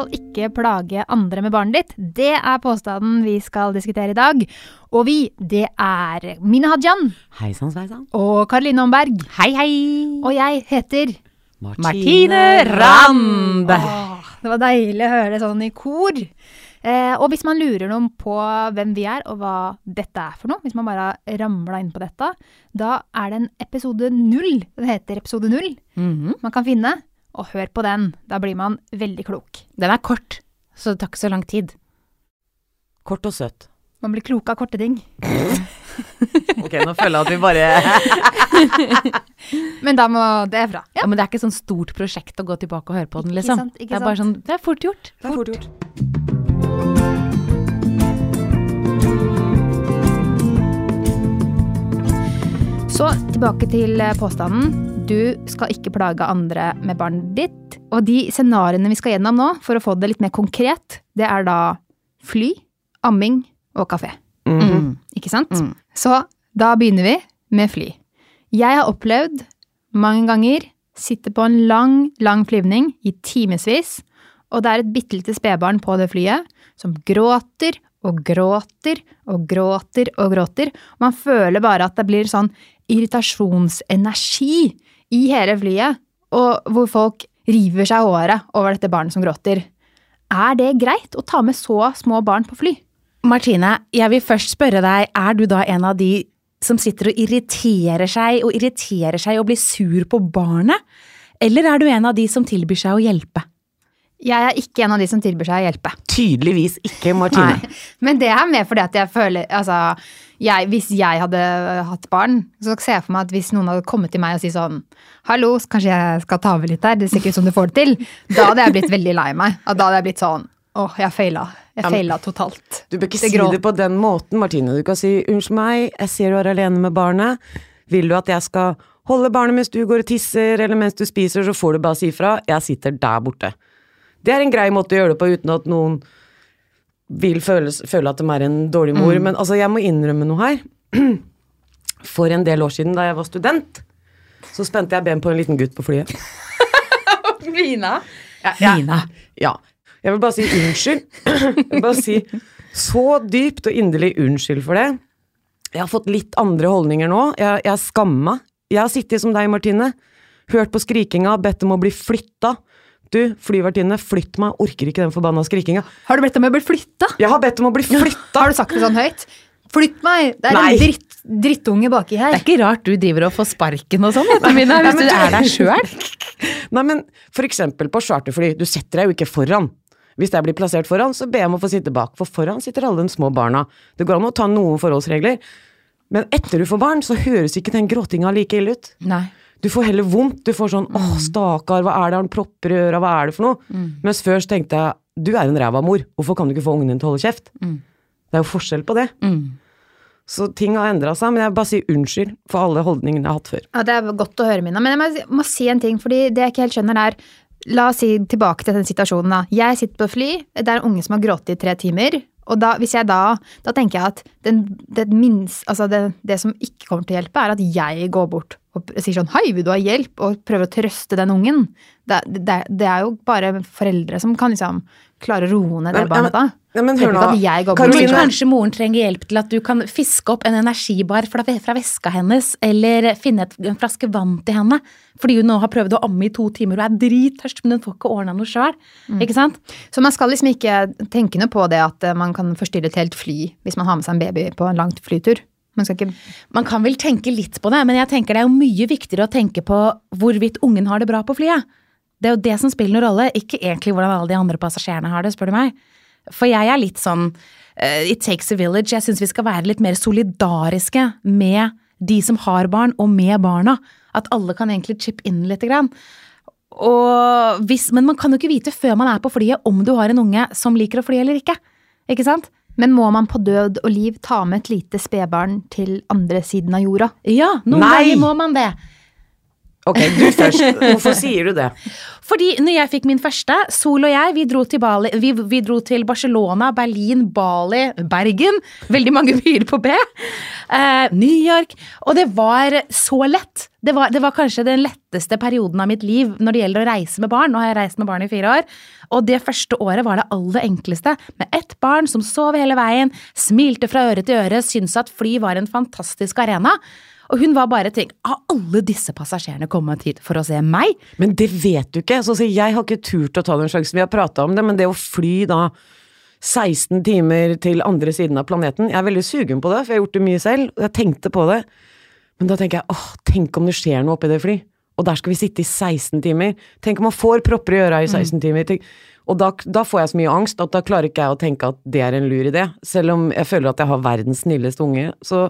skal ikke plage andre med barnet ditt. Det er påstanden vi skal diskutere i dag. Og vi, det er Mine Hajan Hei sann, sveisann. og Karoline Omberg. Hei, hei. Og jeg heter Martine Rand. Åh, det var deilig å høre det sånn i kor. Eh, og hvis man lurer noen på hvem vi er, og hva dette er for noe, hvis man bare har ramla inn på dette, da er det en episode null. Den heter episode null. Mhm. Man kan finne, og hør på den. Da blir man veldig klok. Den er kort, så det tar ikke så lang tid. Kort og søt. Man blir klok av korte ting. Ok, nå føler jeg at vi bare Men da må det fra. Ja, men det er ikke sånn stort prosjekt å gå tilbake og høre på den, liksom. sant, ikke det er bare sånn, det er fort gjort. Det er fort gjort. Så tilbake til eh, påstanden. Du skal ikke plage andre med barnet ditt. Og de scenarioene vi skal gjennom nå, for å få det litt mer konkret, det er da fly, amming og kafé. Mhm. Ikke sant? Mm. Så da begynner vi med fly. Jeg har opplevd mange ganger sitte på en lang, lang flyvning i timevis, og det er et bitte lite spedbarn på det flyet som gråter og gråter og gråter og gråter. Man føler bare at det blir sånn irritasjonsenergi i hele flyet, og hvor folk river seg i håret over dette barnet som gråter. Er det greit å ta med så små barn på fly? Martine, jeg vil først spørre deg, er du da en av de som sitter og irriterer seg og irriterer seg og blir sur på barnet? Eller er du en av de som tilbyr seg å hjelpe? Jeg er ikke en av de som tilbyr seg å hjelpe. Tydeligvis ikke, Martine. Nei. Men det er mer fordi at jeg føler Altså, jeg, hvis jeg hadde hatt barn, så ser jeg for meg at hvis noen hadde kommet til meg og si sånn Hallo, kanskje jeg skal ta over litt her, det ser ikke ut som du får det til. Da hadde jeg blitt veldig lei meg. Og da hadde jeg blitt sånn Åh, jeg feila. Jeg Ja, feila totalt. Du bør ikke Det si det på den måten, Martine. Du kan si 'unnskyld meg, jeg ser du er alene med barnet'. Vil du at jeg skal holde barnet mens du går og tisser, eller mens du spiser, så får du bare si ifra. Jeg sitter der borte. Det er en grei måte å gjøre det på uten at noen vil føle, føle at de er en dårlig mor. Men altså, jeg må innrømme noe her. For en del år siden, da jeg var student, så spente jeg ben på en liten gutt på flyet. Mina. Ja, ja. Mina. Ja. Jeg vil bare si unnskyld. Jeg vil bare si så dypt og inderlig unnskyld for det. Jeg har fått litt andre holdninger nå. Jeg, jeg har skamma. Jeg har sittet som deg, Martine. Hørt på skrikinga, bedt om å bli flytta. Du, flyvertinne, flytt meg, orker ikke den forbanna skrikinga. Har du bedt om å bli flytta? Jeg har bedt om å bli flytta! Har du sagt det sånn høyt? Flytt meg! Det er Nei. en dritt, drittunge baki her. Det er ikke rart du driver og får sparken og sånn, hvis du er der sjøl. Nei, men for eksempel på charterfly, du setter deg jo ikke foran. Hvis jeg blir plassert foran, så ber jeg om å få sitte bak, for foran sitter alle de små barna. Det går an å ta noen forholdsregler, men etter du får barn, så høres ikke den gråtinga like ille ut. Nei. Du får heller vondt. Du får sånn 'åh, stakkar, hva er det han propper i øra, hva er det for noe?' Mens før så tenkte jeg 'du er en ræva mor, hvorfor kan du ikke få ungen din til å holde kjeft?' Det er jo forskjell på det. Så ting har endra seg, men jeg vil bare si unnskyld for alle holdningene jeg har hatt før. Ja, Det er godt å høre, Mina. Men jeg må, må si en ting, fordi det jeg ikke helt skjønner er La oss si tilbake til den situasjonen. da. Jeg sitter på fly, det er en unge som har grått i tre timer. Og da, hvis jeg da, da tenker jeg at den, det, minst, altså det, det som ikke kommer til å hjelpe, er at jeg går bort og sier sånn 'hei, vil du ha hjelp?' og prøver å trøste den ungen. Det, det, det er jo bare foreldre som kan liksom klare å roe ned det barnet da. Ja, men hør nå, Karoline. kanskje moren trenger hjelp til at du kan fiske opp en energibar fra, fra veska hennes, eller finne et, en flaske vann til henne, fordi hun nå har prøvd å amme i to timer og er drittørst, men hun får ikke ordna noe sjøl. Ikke sant? Så man skal liksom ikke tenke noe på det at eh, man kan forstyrre et helt fly hvis man har med seg en baby på en langt flytur. Man ikke Man kan vel tenke litt på det, men jeg tenker det er jo mye viktigere å tenke på hvorvidt ungen har det bra på flyet. Det er jo det som spiller noen rolle, ikke egentlig hvordan alle de andre passasjerene har det, spør du meg. For jeg er litt sånn uh, It takes a village. Jeg syns vi skal være litt mer solidariske med de som har barn, og med barna. At alle kan egentlig chip inn lite grann. Hvis, men man kan jo ikke vite før man er på flyet om du har en unge som liker å fly eller ikke. Ikke sant? Men må man på død og liv ta med et lite spedbarn til andre siden av jorda? Ja, noen ganger må man det. Ok, du først. Hvorfor sier du det? Fordi når jeg fikk min første, Sol og jeg, vi dro til, Bali, vi, vi dro til Barcelona, Berlin, Bali, Bergen. Veldig mange byer på B. Eh, New York. Og det var så lett. Det var, det var kanskje den letteste perioden av mitt liv når det gjelder å reise med barn. Nå har jeg reist med barn i fire år. Og det første året var det aller enkleste. Med ett barn som sov hele veien, smilte fra øre til øre, syntes at fly var en fantastisk arena. Og hun var bare tenkt, har alle disse passasjerene kommet hit for å se meg? Men det vet du ikke. Så jeg har ikke turt å ta den sjansen. Vi har prata om det, men det å fly da 16 timer til andre siden av planeten Jeg er veldig sugen på det, for jeg har gjort det mye selv. og Jeg tenkte på det. Men da tenker jeg åh, tenk om det skjer noe oppi det fly. Og der skal vi sitte i 16 timer. Tenk om man får propper i øra i 16 timer. Tenk, og da, da får jeg så mye angst at da klarer ikke jeg å tenke at det er en lur idé. Selv om jeg føler at jeg har verdens snilleste unge. Så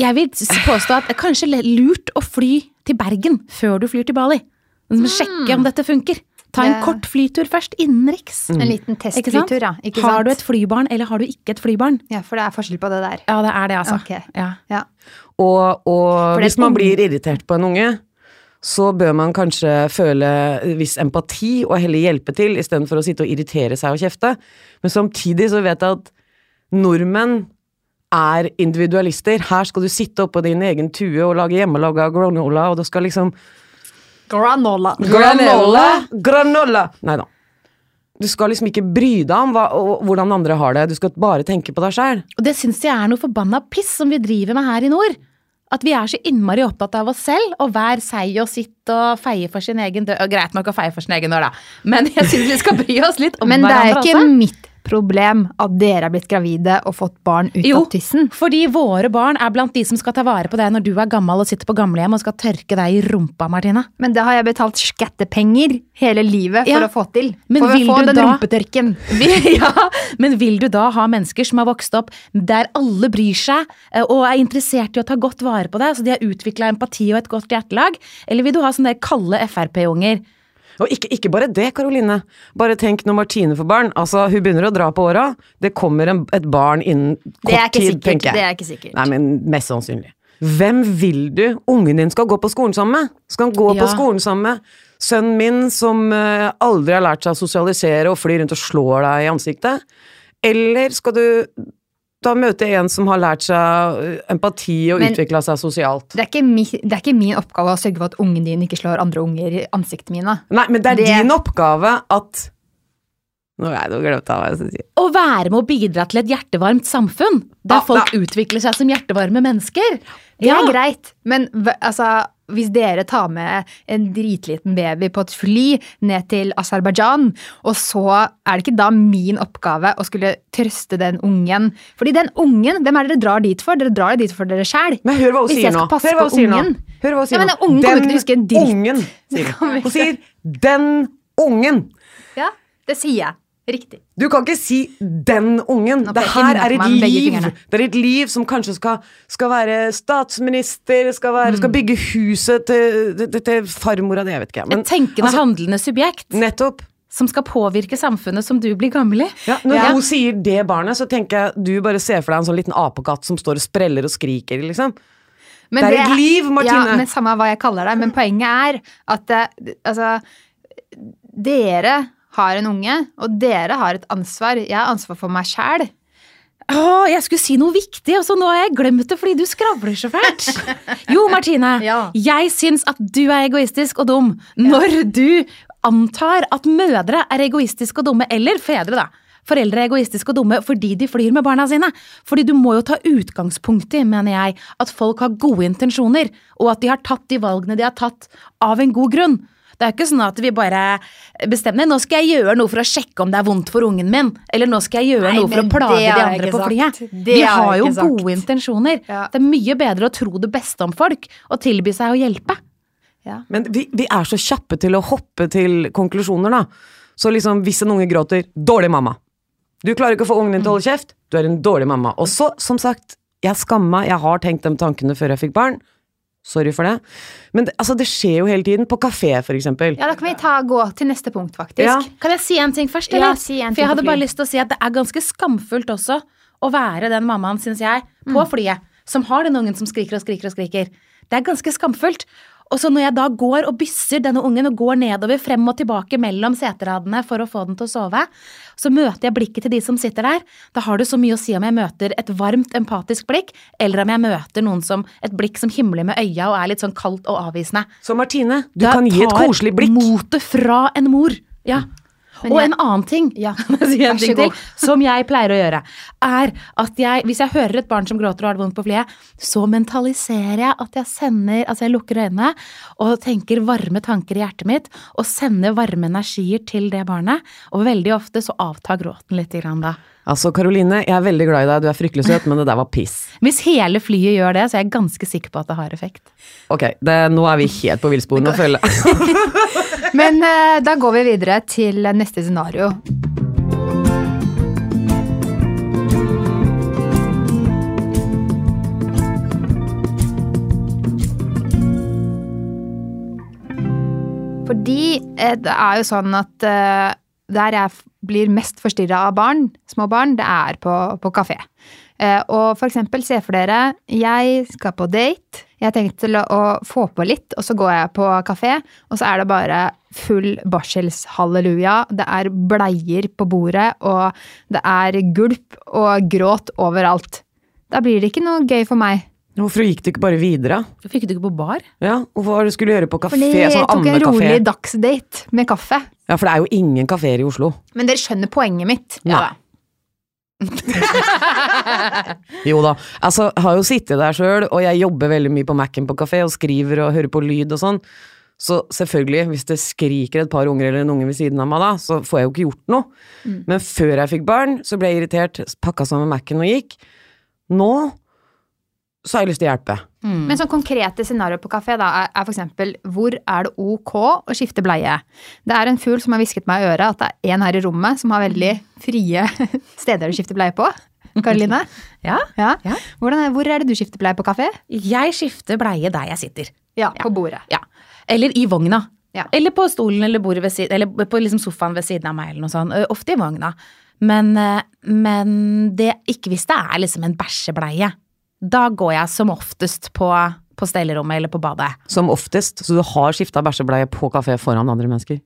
Jeg vil påstå at det er kanskje lurt å fly til Bergen før du flyr til Bali. Men Sjekke om dette funker. Ta en kort flytur først, innenriks. En liten testflytur, ja. Ikke har du et flybarn, eller har du ikke et flybarn? Ja, for det er forskjell på det der. Ja, det er det, altså. Okay. Ja. Ja. Og, og hvis man blir irritert på en unge, så bør man kanskje føle viss empati og heller hjelpe til, istedenfor å sitte og irritere seg og kjefte. Men samtidig så vet jeg at nordmenn er individualister. Her skal du sitte oppå din egen tue og lage hjemmelaga granola, og du skal liksom Granola. Granola! Granola! Nei da. Du skal liksom ikke bry deg om hva, og, hvordan andre har det, du skal bare tenke på deg sjæl. Og det syns jeg er noe forbanna piss som vi driver med her i nord. At vi er så innmari opptatt av oss selv, og hver seg og sitt og feie for sin egen dør. Greit nok å feie for sin egen dør, da, men jeg syns vi skal bry oss litt om Men det er ikke også. mitt problem at dere er blitt gravide og fått barn ut Jo, av tissen. Jo, fordi våre barn er blant de som skal ta vare på deg når du er gammel og sitter på gamlehjem og skal tørke deg i rumpa, Martine. Men det har jeg betalt skattepenger hele livet for Ja. å få til. Men for å få den da- rumpetørken. Ja, men vil du da ha mennesker som har vokst opp der alle bryr seg eh, og er interessert i å ta godt vare på deg, så de har utvikla empati og et godt hjertelag? Eller vil du ha sånne kalde Frp-unger? Og ikke, ikke bare det, Karoline. Bare tenk når Martine får barn. Altså, Hun begynner å dra på åra. Det kommer en, et barn innen kort tid, sikkert. tenker jeg. Det er ikke sikkert. Nei, men mest sannsynlig. Hvem vil du ungen din skal gå på skolen sammen med? Skal han gå Ja. på skolen sammen med sønnen min som eh, aldri har lært seg å sosialisere og flyr rundt og slår deg i ansiktet? Eller skal du da møter jeg en som har lært seg eh, empati og utvikla seg sosialt? Det er, ikke mi, det er ikke min oppgave å sørge for at ungen din ikke slår andre unger i ansiktet mine. Nei, men det er Det- din oppgave at Nå er det glemt av hva jeg skal si. Å være med å bidra til et hjertevarmt samfunn, der ah, folk da- utvikler seg som hjertevarme mennesker. Det Ja. er greit, men altså, hvis dere tar med en dritliten baby på et fly ned til Aserbajdsjan, og så er det ikke da min oppgave å skulle trøste den ungen. Fordi den ungen, hvem er det dere drar dit for? Dere drar dit for dere sjæl. Men hør hva hun Hvis sier nå. Hør hva hun sier sier nå. Hør hva hun sier Ja, men nå. den ungen kommer ikke til å huske en dritt. ungen, sier hun. Hun sier 'den ungen'. Ja, det sier jeg. Riktig. Du kan ikke si 'den ungen'. Det her er et liv. Det er et liv som kanskje skal, skal være statsminister, skal, være, Mm. skal bygge huset til, til, til farmora di, jeg vet ikke. Men Et tenkende, altså, handlende subjekt nettopp. som skal påvirke samfunnet som du blir gammel i. Ja, når Ja. hun sier det barnet, så tenker jeg du bare ser for deg en sånn liten apekatt som står og spreller og skriker, liksom. Men Det er et liv, Martine. Ja, men Samme hva jeg kaller det. Men poenget er at eh, altså, dere har en unge, og dere har et ansvar. Jeg har ansvar for meg sjæl. Å, jeg skulle si noe viktig, og så nå har jeg glemt det fordi du skravler så fælt. Jo, Martine. Ja. Jeg syns at du er egoistisk og dum når du antar at mødre er egoistiske og dumme, eller fedre, da. Foreldre er egoistiske og dumme fordi de flyr med barna sine. Fordi du må jo ta utgangspunkt i, mener jeg, at folk har gode intensjoner, og at de har tatt de valgene de har tatt av en god grunn. Det er ikke sånn at vi bare bestemmer nå skal jeg gjøre noe for å sjekke om det er vondt for ungen min, eller nå skal jeg gjøre Nei, noe for å plage de andre på flyet. Det Vi har jo gode sagt. intensjoner. Ja. Det er mye bedre å tro det beste om folk og tilby seg å hjelpe. Ja. Men vi, vi er så kjappe til å hoppe til konklusjoner, da. Så liksom, hvis en unge gråter 'dårlig mamma'. Du klarer ikke å få ungen din til å holde kjeft, du er en dårlig mamma. Og så, som sagt, jeg skammer meg, jeg har tenkt de tankene før jeg fikk barn. Sorry for det. Men det, altså, det skjer jo hele tiden. På kafé, for eksempel. Ja, da kan vi ta, gå til neste punkt, faktisk. Ja. Kan jeg si en ting først? Ja, si en For jeg hadde bare lyst til å si at det er ganske skamfullt også å være den mammaen, syns jeg, på Mm. flyet, som har den ungen som skriker og skriker og skriker. Det er ganske skamfullt. Og så når jeg da går og bysser denne ungen og går nedover frem og tilbake mellom seteradene for å få den til å sove, så møter jeg blikket til de som sitter der. Da har det så mye å si om jeg møter et varmt, empatisk blikk, eller om jeg møter noen som et blikk som himler med øya og er litt sånn kaldt og avvisende. Så Martine, du Da kan gi et koselig blikk. Da tar Motet fra en mor. Ja. Men og jeg- en annen ting, Ja, en ting til, som jeg pleier å gjøre, er at jeg, hvis jeg hører et barn som gråter og har det vondt på flyet, så mentaliserer jeg at jeg sender, altså jeg lukker øynene og tenker varme tanker i hjertet mitt, og sender varme energier til det barnet, og veldig ofte så avtar gråten litt grann da. Altså, Karoline, jeg er veldig glad i deg, du er fryktelig søt, men det der var piss. Hvis hele flyet gjør det, så er jeg ganske sikker på at det har effekt. Ok, det, nå er vi helt på villsporene, føler jeg. Men uh, da går vi videre til neste scenario. Fordi eh, det er jo sånn at eh, der jeg blir mest forstyrra av barn, små barn, det er på, på kafé. Eh, og for eksempel, se for dere, jeg skal på date. Jeg har tenkt til å, å få på litt, og så går jeg på kafé, og så er det bare full barselshalleluja. Det er bleier på bordet, og det er gulp og gråt overalt. Da blir det ikke noe gøy for meg. Hvorfor gikk du ikke bare videre? Hvorfor gikk du ikke på bar? Ja, Hvorfor skulle du gjøre på kafé? Fordi jeg Sånn tok en rolig dagsdate med kaffe. Ja, for det er jo ingen kafeer i Oslo. Men dere skjønner poenget mitt. Ja Jo da. Altså, har jo sittet der sjøl, og jeg jobber veldig mye på Mac-en på kafé og skriver og hører på lyd og sånn. Så selvfølgelig, hvis det skriker et par unger eller en unge ved siden av meg da, så får jeg jo ikke gjort noe. Men før jeg fikk barn, så ble jeg irritert, pakka sammen Mac-en og gikk. Nå så har jeg lyst til å hjelpe. Men sånn konkrete scenarioer på kafé da, er, er for eksempel hvor er det ok å skifte bleie? Det er en fugl som har hvisket meg i øret at det er en her i rommet som har veldig frie steder å skifte bleie på. Karoline? Ja. Ja. Ja. Er, hvor er det du skifter bleie på kafé? Jeg skifter bleie der jeg sitter. Ja, på bordet. Ja. Eller i vogna. Ja. Eller på stolen eller bordet ved siden, eller på liksom sofaen ved siden av meg, eller noe sånt. Ofte i vogna. Men, men det, ikke hvis det er liksom en bæsjebleie. Da går jeg som oftest på, på stellerommet eller på badet. Som oftest, så du har skifta bæsjebleie på kafé foran andre mennesker.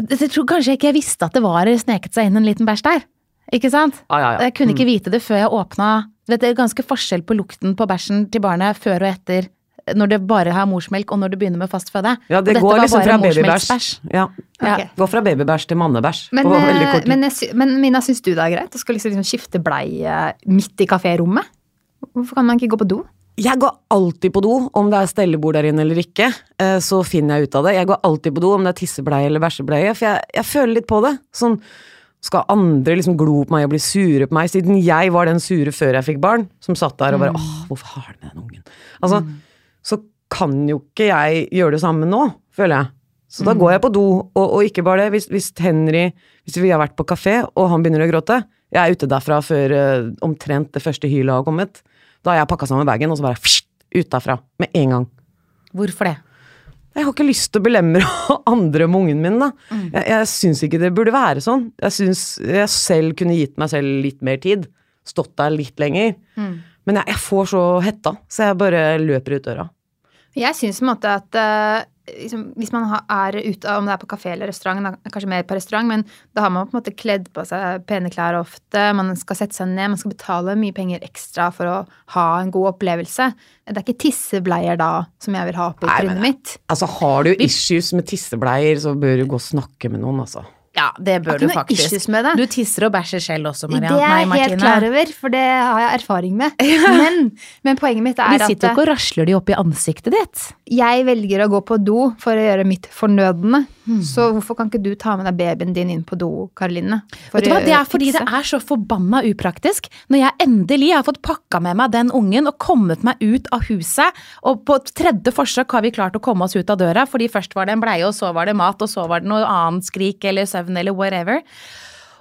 Jeg, tror kanskje ikke jeg visste at det var sneket seg inn en liten bæsj der. Ikke sant? Ah, ja, ja. Jeg kunne ikke vite det før jeg åpna Du vet, Det er ganske forskjell på lukten på bæsjen til barnet før og etter når det bare har morsmelk, og når det begynner med fast føde. Ja, det går liksom fra babybæsj. Ja. Okay. Går fra babybæsj til mannebæsj. Men, eh, men, men Mina, syns du det er greit å skal liksom, liksom skifte bleie midt i kaférommet? Hvorfor kan man ikke gå på do? Jeg går alltid på do, om det er stellebord der inne eller ikke. eh, Så finner jeg ut av det. Jeg går alltid på do, om det er tissebleie eller bæsjebleie, for jeg, jeg føler litt på det. Sånn, skal andre liksom glo på meg og bli sure på meg, siden jeg var den sure før jeg fikk barn, som satt der og bare åh, hvorfor har du med den ungen? Altså, så kan jo ikke jeg gjøre det samme nå, føler jeg. Så da går jeg på do, og, og ikke bare det, hvis, hvis Henry Hvis vi har vært på kafé, og han begynner å gråte Jeg er ute derfra før uh, omtrent det første hylet har kommet. Da har jeg pakka sammen bagen, og så bare fsht, ut derfra. Med en gang. Hvorfor det? Jeg har ikke lyst til å belemre andre med ungen min, da. Jeg, jeg syns ikke det burde være sånn. Jeg syns jeg selv kunne gitt meg selv litt mer tid. Stått der litt lenger. Men jeg, jeg får så hetta, så jeg bare løper ut døra. Jeg syns på en måte at eh, liksom, hvis man er ute, om det er på kafé eller restaurant, kanskje mer på restaurant, men da har man på en måte kledd på seg pene klær ofte, man skal sette seg ned, man skal betale mye penger ekstra for å ha en god opplevelse. Det er ikke tissebleier da som jeg vil ha Nei, trynet mitt. Altså, har du issues med tissebleier, så bør du gå og snakke med noen, altså. Ja, det bør du faktisk. Du tisser og bæsjer selv også, Marianne. Det er jeg helt klar over, for det har jeg erfaring med. Men, men poenget mitt er at sitter jo ikke og rasler de opp i ansiktet ditt. jeg velger å gå på do for å gjøre mitt fornødne. Hmm. Så hvorfor kan ikke du ta med deg babyen din inn på do, Karoline? Vet du hva, Det er fordi det er så forbanna upraktisk. Når jeg endelig har fått pakka med meg den ungen og kommet meg ut av huset, og på tredje forsøk har vi klart å komme oss ut av døra, fordi først var det en bleie, og så var det mat, og så var det noe annet skrik eller søvn eller whatever.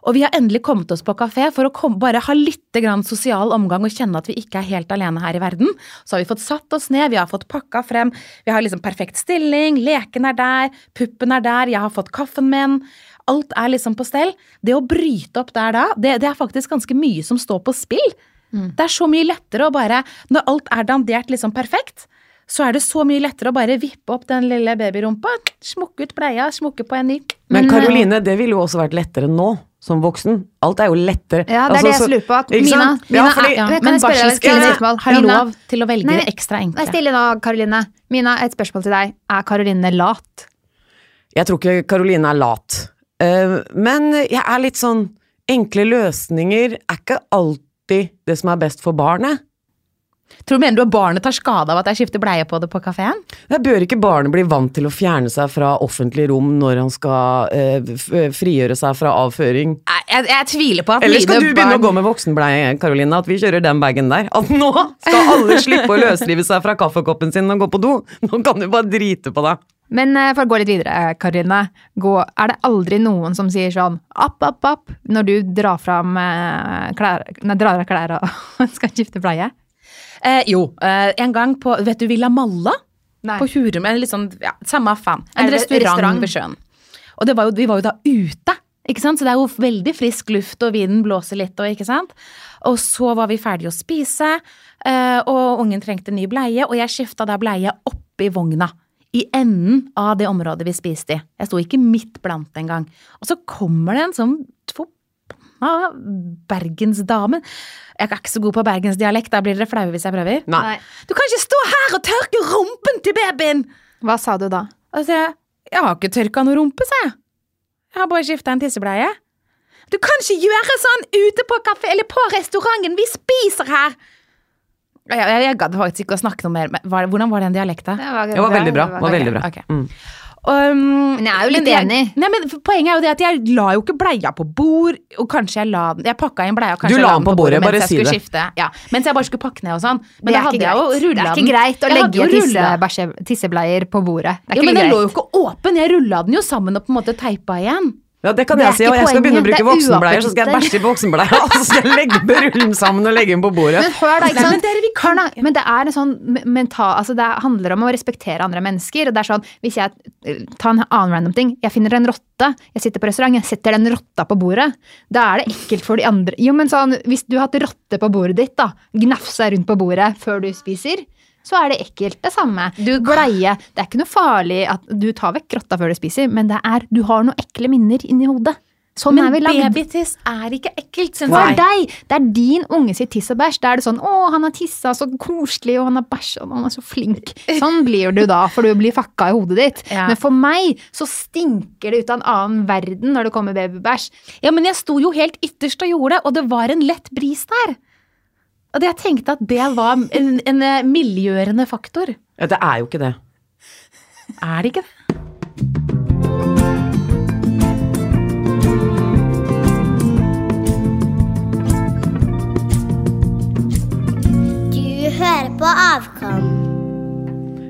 Og vi har endelig kommet oss på kafé for å komme, bare ha litt grann sosial omgang og kjenne at vi ikke er helt alene her i verden. Så har vi fått satt oss ned, vi har fått pakka frem, vi har liksom perfekt stilling, leken er der, puppen er der, jeg har fått kaffen min. Alt er liksom på stell. Det å bryte opp der da, det, det er faktisk ganske mye som står på spill. Det er så mye lettere å bare Når alt er dandert liksom perfekt, så er det så mye lettere å bare vippe opp den lille babyrumpa, smukke ut bleia, smukke på en ny. Men Men, Karoline, det ville jo også vært lettere nå, som voksen. Alt er jo lettere. Ja, det er det jeg så- lurer på. At Mina? Mina Ja, fordi- ja, Ja, men barselkvinner har Mina, lov til å velge Nei, det ekstra Vær enkle. stille nå, Karoline. Mina, et spørsmål til deg. Er Karoline lat? Jeg tror ikke Karoline er lat. Uh, men jeg er litt sånn Enkle løsninger er ikke alltid det som er best for barnet. Tror du mener du at barnet tar skade av at jeg skifter bleie på det på kafeen? Bør ikke barnet bli vant til å fjerne seg fra offentlig rom når han skal eh, frigjøre seg fra avføring. Nei, jeg, jeg tviler på at Eller skal du begynne begynne å gå med voksenbleie, Karoline? At vi kjører den bagen der? At nå skal alle slippe å løsrive seg fra kaffekoppen sin og gå på do? Nå kan du bare drite på deg. Men eh, for å gå litt videre, Karoline. Gå, er det aldri noen som sier sånn app, app, app, når du drar fram eh, klær, nei, drar av klær og skal skifte bleie? Eh, jo, eh, en gang på Vet du Villa Malla? Nei. På Hurum. eller Litt sånn, ja, samme faen. En restaurant, restaurant? ved sjøen. Og det var jo, vi var jo da ute, ikke sant? så det er jo veldig frisk luft, og vinden blåser litt, og ikke sant. Og så var vi ferdige å spise, eh, og ungen trengte ny bleie, og jeg skifta da bleie oppi vogna. I enden av det området vi spiste i. Jeg sto ikke midt blant engang. Og så kommer det en sånn forbanna bergensdamen. Jeg er ikke så god på bergensdialekt, da blir dere flaue hvis jeg prøver. Nei. Du kan ikke stå her og tørke rumpen til babyen! Hva sa du da? Og så jeg, jeg har ikke tørka noe rumpe, sa jeg. Jeg har bare skifta en tissebleie. Du kan ikke gjøre sånn ute på kafé eller på restauranten, vi spiser her! Jeg, jeg, jeg gadd faktisk ikke å snakke noe mer. Men hvordan var den dialekta? Det var, Det var veldig bra. Det var veldig bra. Okay. Mm. Um, Men jeg er jo litt jeg- enig. Nei, men Poenget er jo det at jeg la jo ikke bleia på bord, og kanskje jeg la den Jeg pakka inn bleia, kanskje Du la den på bordet, mens bare jeg skulle det. Skifte. Ja, mens jeg bare skulle pakke ned og sånn. Men det da hadde jeg jo greit. Det er den. ikke greit å legge tisse, tissebleier på bordet. Det er Jo, men den lå jo ikke åpen, jeg rulla den jo sammen og på en måte teipa igjen. Ja, det kan Det jeg si, og jeg skal begynne å bruke er voksenbleier, så skal jeg bæsje i voksenbleier, og så skal jeg legge rulle den sammen og legge den på bordet. Men hør da, ikke sant? men kan da, men det er en sånn mental Altså det handler om å respektere andre mennesker. Og det er sånn, hvis jeg eh, tar en annen random ting Jeg finner en rotte, jeg sitter på restaurant, jeg setter den rotta på bordet. Da er det ekkelt for de andre. Jo, men sånn, hvis du har hatt rotte på bordet ditt, da, gnafsa rundt på bordet før du spiser, så er det ekkelt. Det samme. Du- Bleie. Det er ikke noe farlig at du tar vekk grotta før du spiser, men det er, du har noen ekle minner inni hodet. Sånn Men babytiss er ikke ekkelt, syns For jeg. deg! Det er din unge sitt tiss og bæsj. Da er det sånn 'Å, han har tissa, så koselig, og han har bæsja, og han er så flink'. Sånn blir du da, for du blir fucka i hodet ditt. Ja. Men for meg så stinker det ut av en annen verden når det kommer babybæsj. Ja, men jeg sto jo helt ytterst og gjorde det, og det var en lett bris der. Og jeg tenkte at det var en, en miljøgjørende faktor. Ja, det er jo ikke det. Er det ikke det? Du hører på Avkom.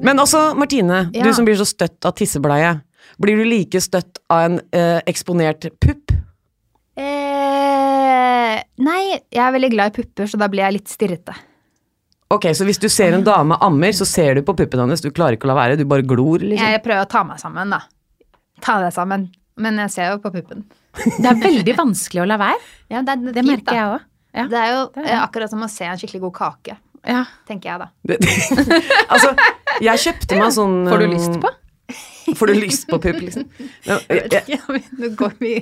Men også, Martine, Ja. du som blir så støtt av tissebleie. Blir du like støtt av en eh, eksponert pupp? Eh, nei, jeg er veldig glad i pupper, så da blir jeg litt stirrete. Ok, så hvis du ser en dame ammer, så ser du på puppen hennes, du klarer ikke å la være, du bare glor, liksom? Jeg prøver å ta meg sammen, da. Ta deg sammen. Men jeg ser jo på puppen. Det er veldig vanskelig å la være. Ja, det, er Det fint, merker da. jeg òg. Ja. Det er jo det er det. eh, akkurat som å se en skikkelig god kake, Ja. tenker jeg da. Det- altså, jeg kjøpte meg sånn Får du um, lyst på? Får du lyst på pupp, liksom? Ja, jeg- Ja, men Nå går vi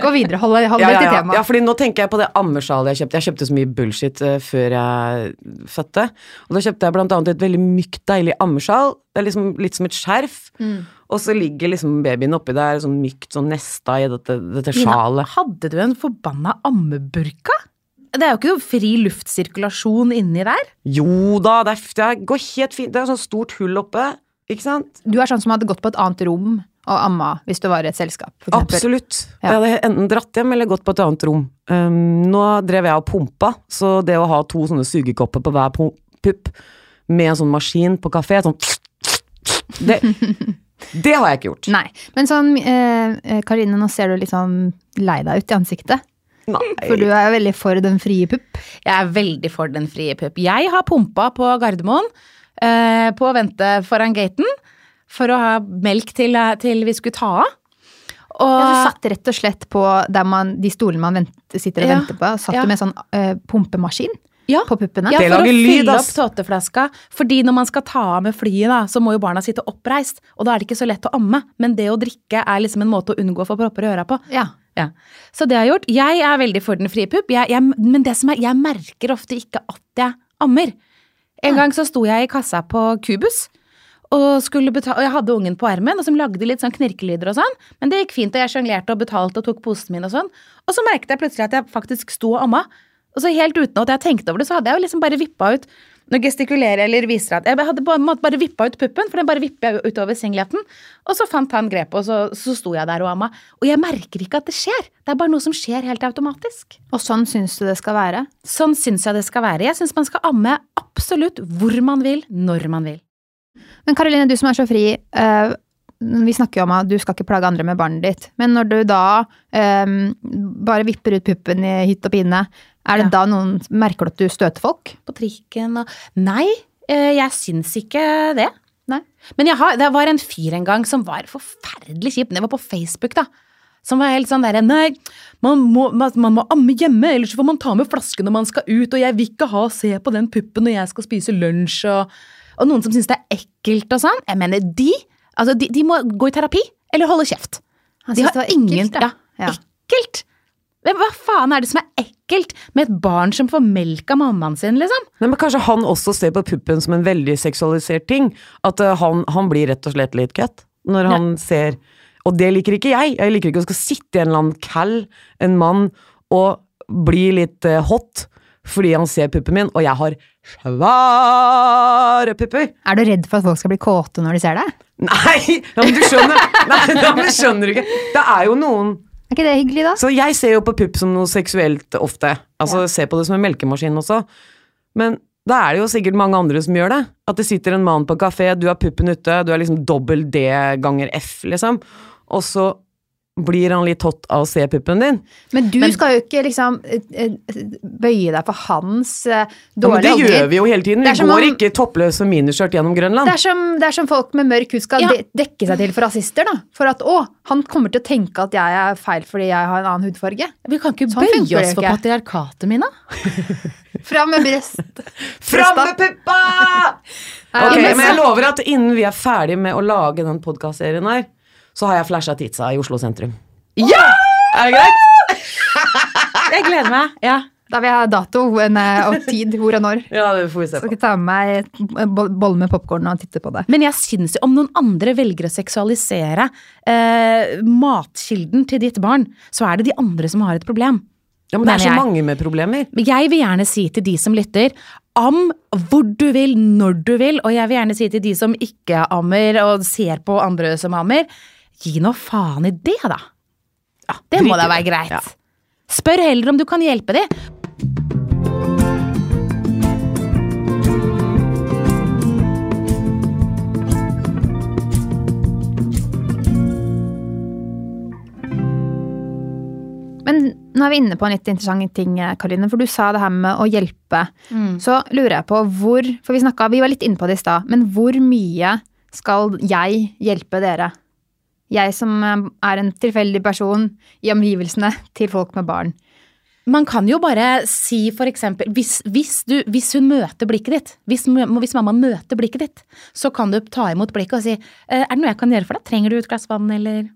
gå videre. Hold, deg ja, ja, til temaet. ja, fordi nå tenker jeg på det ammersjalet jeg kjøpte. Jeg kjøpte så mye bullshit uh, før jeg fødte. Og da kjøpte jeg blant annet et veldig mykt, deilig ammesjal. Det er liksom litt som et skjerf. Mm. Og så ligger liksom babyen oppi der, sånn mykt, sånn nesta i dette, dette sjalet. Hadde du en forbanna ammeburka? Det er jo ikke noe fri luftsirkulasjon inni der. Jo da, det, er, det går helt fint. Det er sånn stort hull oppe, ikke sant? Du er sånn som hadde gått på et annet rom og amma hvis du var i et selskap. for. Absolutt. Ja. Jeg hadde enten dratt hjem eller gått på et annet rom. Um, nå drev jeg og pumpa, så det å ha to sånne sugekopper på hver pu- pupp med en sånn maskin på kafé sånn det, det har jeg ikke gjort. Nei. Men sånn, eh, eh, Karine, nå ser du litt sånn lei deg ut i ansiktet. Nei. For du er veldig for den frie pupp. Jeg er veldig for den frie pupp. Jeg har pumpa på Gardermoen, eh, på å vente foran gaten, for å ha melk til, til vi skulle ta av. Og Ja, du satt rett og slett på der man, de stolene man venter, sitter og Ja, venter på, satt ja. du med sånn eh, pumpemaskin. Ja. på puppene. Ja, for å fylle opp tåteflaska. Fordi når man skal ta av med flyet, da, så må jo barna sitte oppreist. Og da er det ikke så lett å amme. Men det å drikke er liksom en måte å unngå å få propper i øra på. Ja. Ja. Så det har jeg gjort. Jeg er veldig for den frie pupp. Jeg, jeg, men det som er, jeg merker ofte ikke at jeg ammer. En gang så sto jeg i kassa på Kubus. Og, betale, og jeg hadde ungen på armen, og som lagde litt sånn knirkelyder og sånn. Men det gikk fint, og jeg sjonglerte og betalte og tok posen min og sånn. Og så merket jeg plutselig at jeg faktisk sto og amma. Og så helt uten at jeg tenkte over det, så hadde jeg jo liksom bare vippa ut Nå gestikulerer jeg eller viser at Jeg hadde bare, måte bare vippa ut puppen, for den bare vippa jeg utover singleten. Og så fant han grepet, og så, så sto jeg der og amma. Og jeg merker ikke at det skjer. Det er bare noe som skjer helt automatisk. Og sånn syns du det skal være? Sånn syns jeg det skal være. Jeg syns man skal amme absolutt hvor man vil, når man vil. Men Karoline, du som er så fri. Vi snakker jo om at du skal ikke plage andre med barnet ditt. Men når du da um, bare vipper ut puppen i hytt og pine, er det Ja. da noen Merker du at du støter folk? På trikken og Nei, eh, jeg syns ikke det. Nei. Men jeg har, det var en fyr en gang som var forferdelig kjip. Det var på Facebook, da. Som var helt sånn derre Nei, man må, man, man må amme hjemme, ellers får man ta med flaske når man skal ut, og jeg vil ikke ha se på den puppen når jeg skal spise lunsj, og, og noen som syns det er ekkelt og sånn. Jeg mener, de, altså, de, de må gå i terapi, eller holde kjeft. Han De har det var ingen ekkelt, da. ja. Ekkelt! Men hva faen er det som er ekkelt med et barn som får melk av mammaen sin, liksom? Nei, men Kanskje han også ser på puppen som en veldig seksualisert ting. At uh, han, han blir rett og slett litt cut når han ser Og det liker ikke jeg. Jeg liker ikke å skal sitte i en eller annen cal, en mann, og bli litt uh, hot fordi han ser puppen min, og jeg har svære pupper. Er du redd for at folk skal bli kåte når de ser deg? Nei, ja, men du skjønner Nei, ja, men skjønner du ikke. Det er jo noen Er ikke det hyggelig, da? Så jeg ser jo på pupp som noe seksuelt ofte. Altså ser på det som en melkemaskin også. Men da er det jo sikkert mange andre som gjør det. At det sitter en mann på kafé, du har puppen ute, du er liksom dobbel D ganger F, liksom. Og så blir han litt hot av å se puppen din. Men du skal jo ikke liksom eh, eh, bøye deg for hans dårlige Ja, men det gjør vi jo hele tiden. Vi er går om- ikke toppløs og miniskjørt gjennom Grønland. Det er, som, det er som folk med mørk hud skal Ja. dekke seg til for rasister. da. For at å, han kommer til å tenke at jeg er feil fordi jeg har en annen hudfarge. Vi kan ikke Sånn bøye funker oss for ikke. patriarkatet, Mina. Fram med brest. Fram med puppa! Ok, men men jeg lover at innen vi er ferdig med å lage den podkastserien her, så har jeg flasha Titsa i Oslo sentrum. Ja! Er det greit? Jeg gleder meg. Ja. Da vil jeg ha dato en, eh, og tid, hvor og når. Ja, det får vi se på. Så skal jeg ta med meg boll- bolle med popkorn og titte på det. Men jeg syns jo om noen andre velger å seksualisere eh, matkilden til ditt barn, så er det de andre som har et problem. Ja, men det er så mange med problemer. Men jeg vil gjerne si til de som lytter, am hvor du vil, når du vil, og jeg vil gjerne si til de som ikke ammer og ser på andre som ammer, gi nå faen i det, da. Ja, det må da være greit. Ja. Spør heller om du kan hjelpe de. Men nå er vi inne på en litt interessant ting, Karoline. For du sa det her med å hjelpe. Så lurer jeg på hvor For vi snakket, vi var litt inne på det i stad. Men hvor mye skal jeg hjelpe dere? Jeg som eh, er en tilfeldig person i omgivelsene til folk med barn. Man kan jo bare si for eksempel hvis, hvis, du, hvis hun møter blikket ditt, hvis, hvis mamma møter blikket ditt, så kan du ta imot blikket og si «Eh, Er det noe jeg kan gjøre for deg? Trenger du et glass vann, eller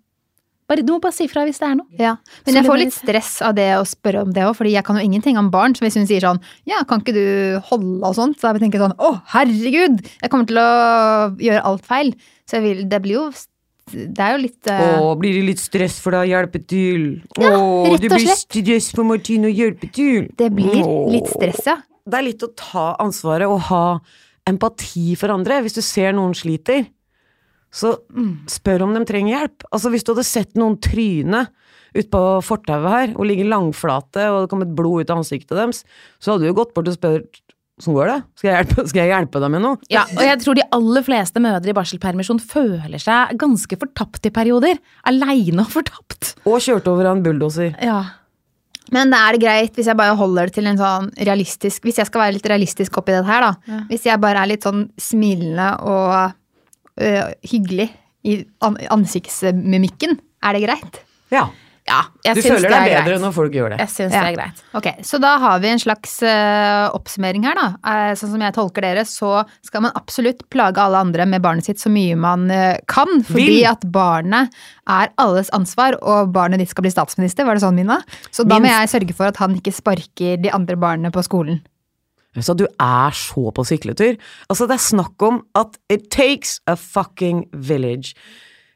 bare, Du må bare si fra hvis det er noe. Ja. Men jeg får litt stress av det å spørre om det òg, fordi jeg kan jo ingenting om barn. Så hvis hun sier sånn ja, kan ikke du holde og sånt, så jeg vil tenke sånn å, herregud, jeg kommer til å gjøre alt feil. Så vil, det blir jo Det er jo litt Å, blir det litt stress for deg å hjelpe til? Ja, Å, rett det blir slett. stress for Martine å hjelpe til. Det blir Åh. litt stress, ja. Det er litt å ta ansvaret og ha empati for andre. Hvis du ser noen sliter, så spør om de trenger hjelp. Altså Hvis du hadde sett noen tryne utpå fortauet her og ligge langflate og det kom et blod ut av ansiktet deres, så hadde du jo gått bort og spurt Sånn går det? Skal jeg hjelpe, skal jeg hjelpe deg med noe? Ja, og jeg tror de aller fleste mødre i barselpermisjon føler seg ganske fortapt i perioder. Aleine og fortapt. Og kjørt over av en bulldoser. Ja. Men det er det greit hvis jeg bare holder det til en sånn realistisk Hvis jeg skal være litt realistisk oppi dette her, da. Hvis jeg bare er litt sånn smilende og øh, hyggelig i an ansiktsmimikken, er det greit? Ja. Ja, jeg Du syns føler er deg bedre greit. når folk gjør det. Jeg syns Ja. det er greit. Ok, Så da har vi en slags uh, oppsummering her, da. Uh, sånn som jeg tolker dere, så skal man absolutt plage alle andre med barnet sitt så mye man uh, kan, fordi Vil. at barnet er alles ansvar, og barnet ditt skal bli statsminister, var det sånn, Mina? Så da må jeg sørge for at han ikke sparker de andre barna på skolen. Så du er så på sykletur. Altså, det er snakk om at it takes a fucking village.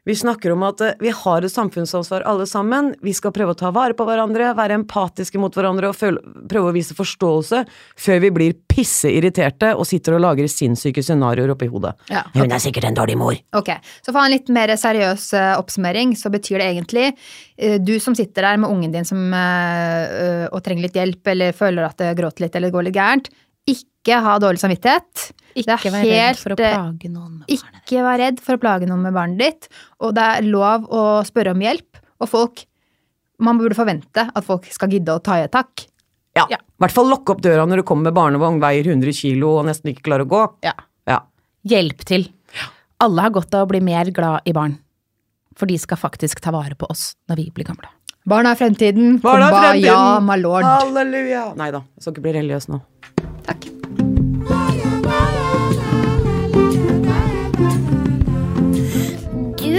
Vi snakker om at eh, vi har et samfunnsansvar alle sammen. Vi skal prøve å ta vare på hverandre, være empatiske mot hverandre og føle, prøve å vise forståelse før vi blir pisseirriterte og sitter og lager sinnssyke scenarioer oppi hodet. Ja. Hun er sikkert en dårlig mor. Ok, så for å ha en litt mer seriøs eh, oppsummering, så betyr det egentlig eh, du som sitter der med ungen din som, og trenger litt hjelp, eller føler at det gråter litt eller går litt gærent, ikke ha dårlig samvittighet. Ikke Det er vær redd for å eh, plage noen med barnet. Ikke vær redd for å plage noen med barnet ditt, og det er lov å spørre om hjelp, og folk Man burde forvente at folk skal gidde å ta i et tak. Ja. Ja. I hvert fall lokke opp døra når du kommer med barnevogn, veier 100 kilo og nesten ikke klarer å gå. Ja. Ja. Hjelp til. Alle har godt av å bli mer glad i barn. For de skal faktisk ta vare på oss når vi blir gamle. Barn er fremtiden. Barn er fremtiden. ja, my lord. Halleluja! Nei da, jeg skal ikke bli religiøs nå. Takk.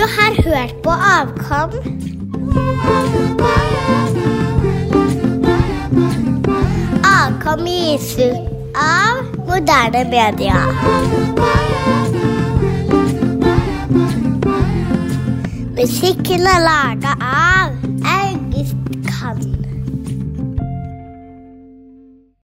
Har hørt på Avkom. Avkom gis ut av moderne media. Musikken er laga av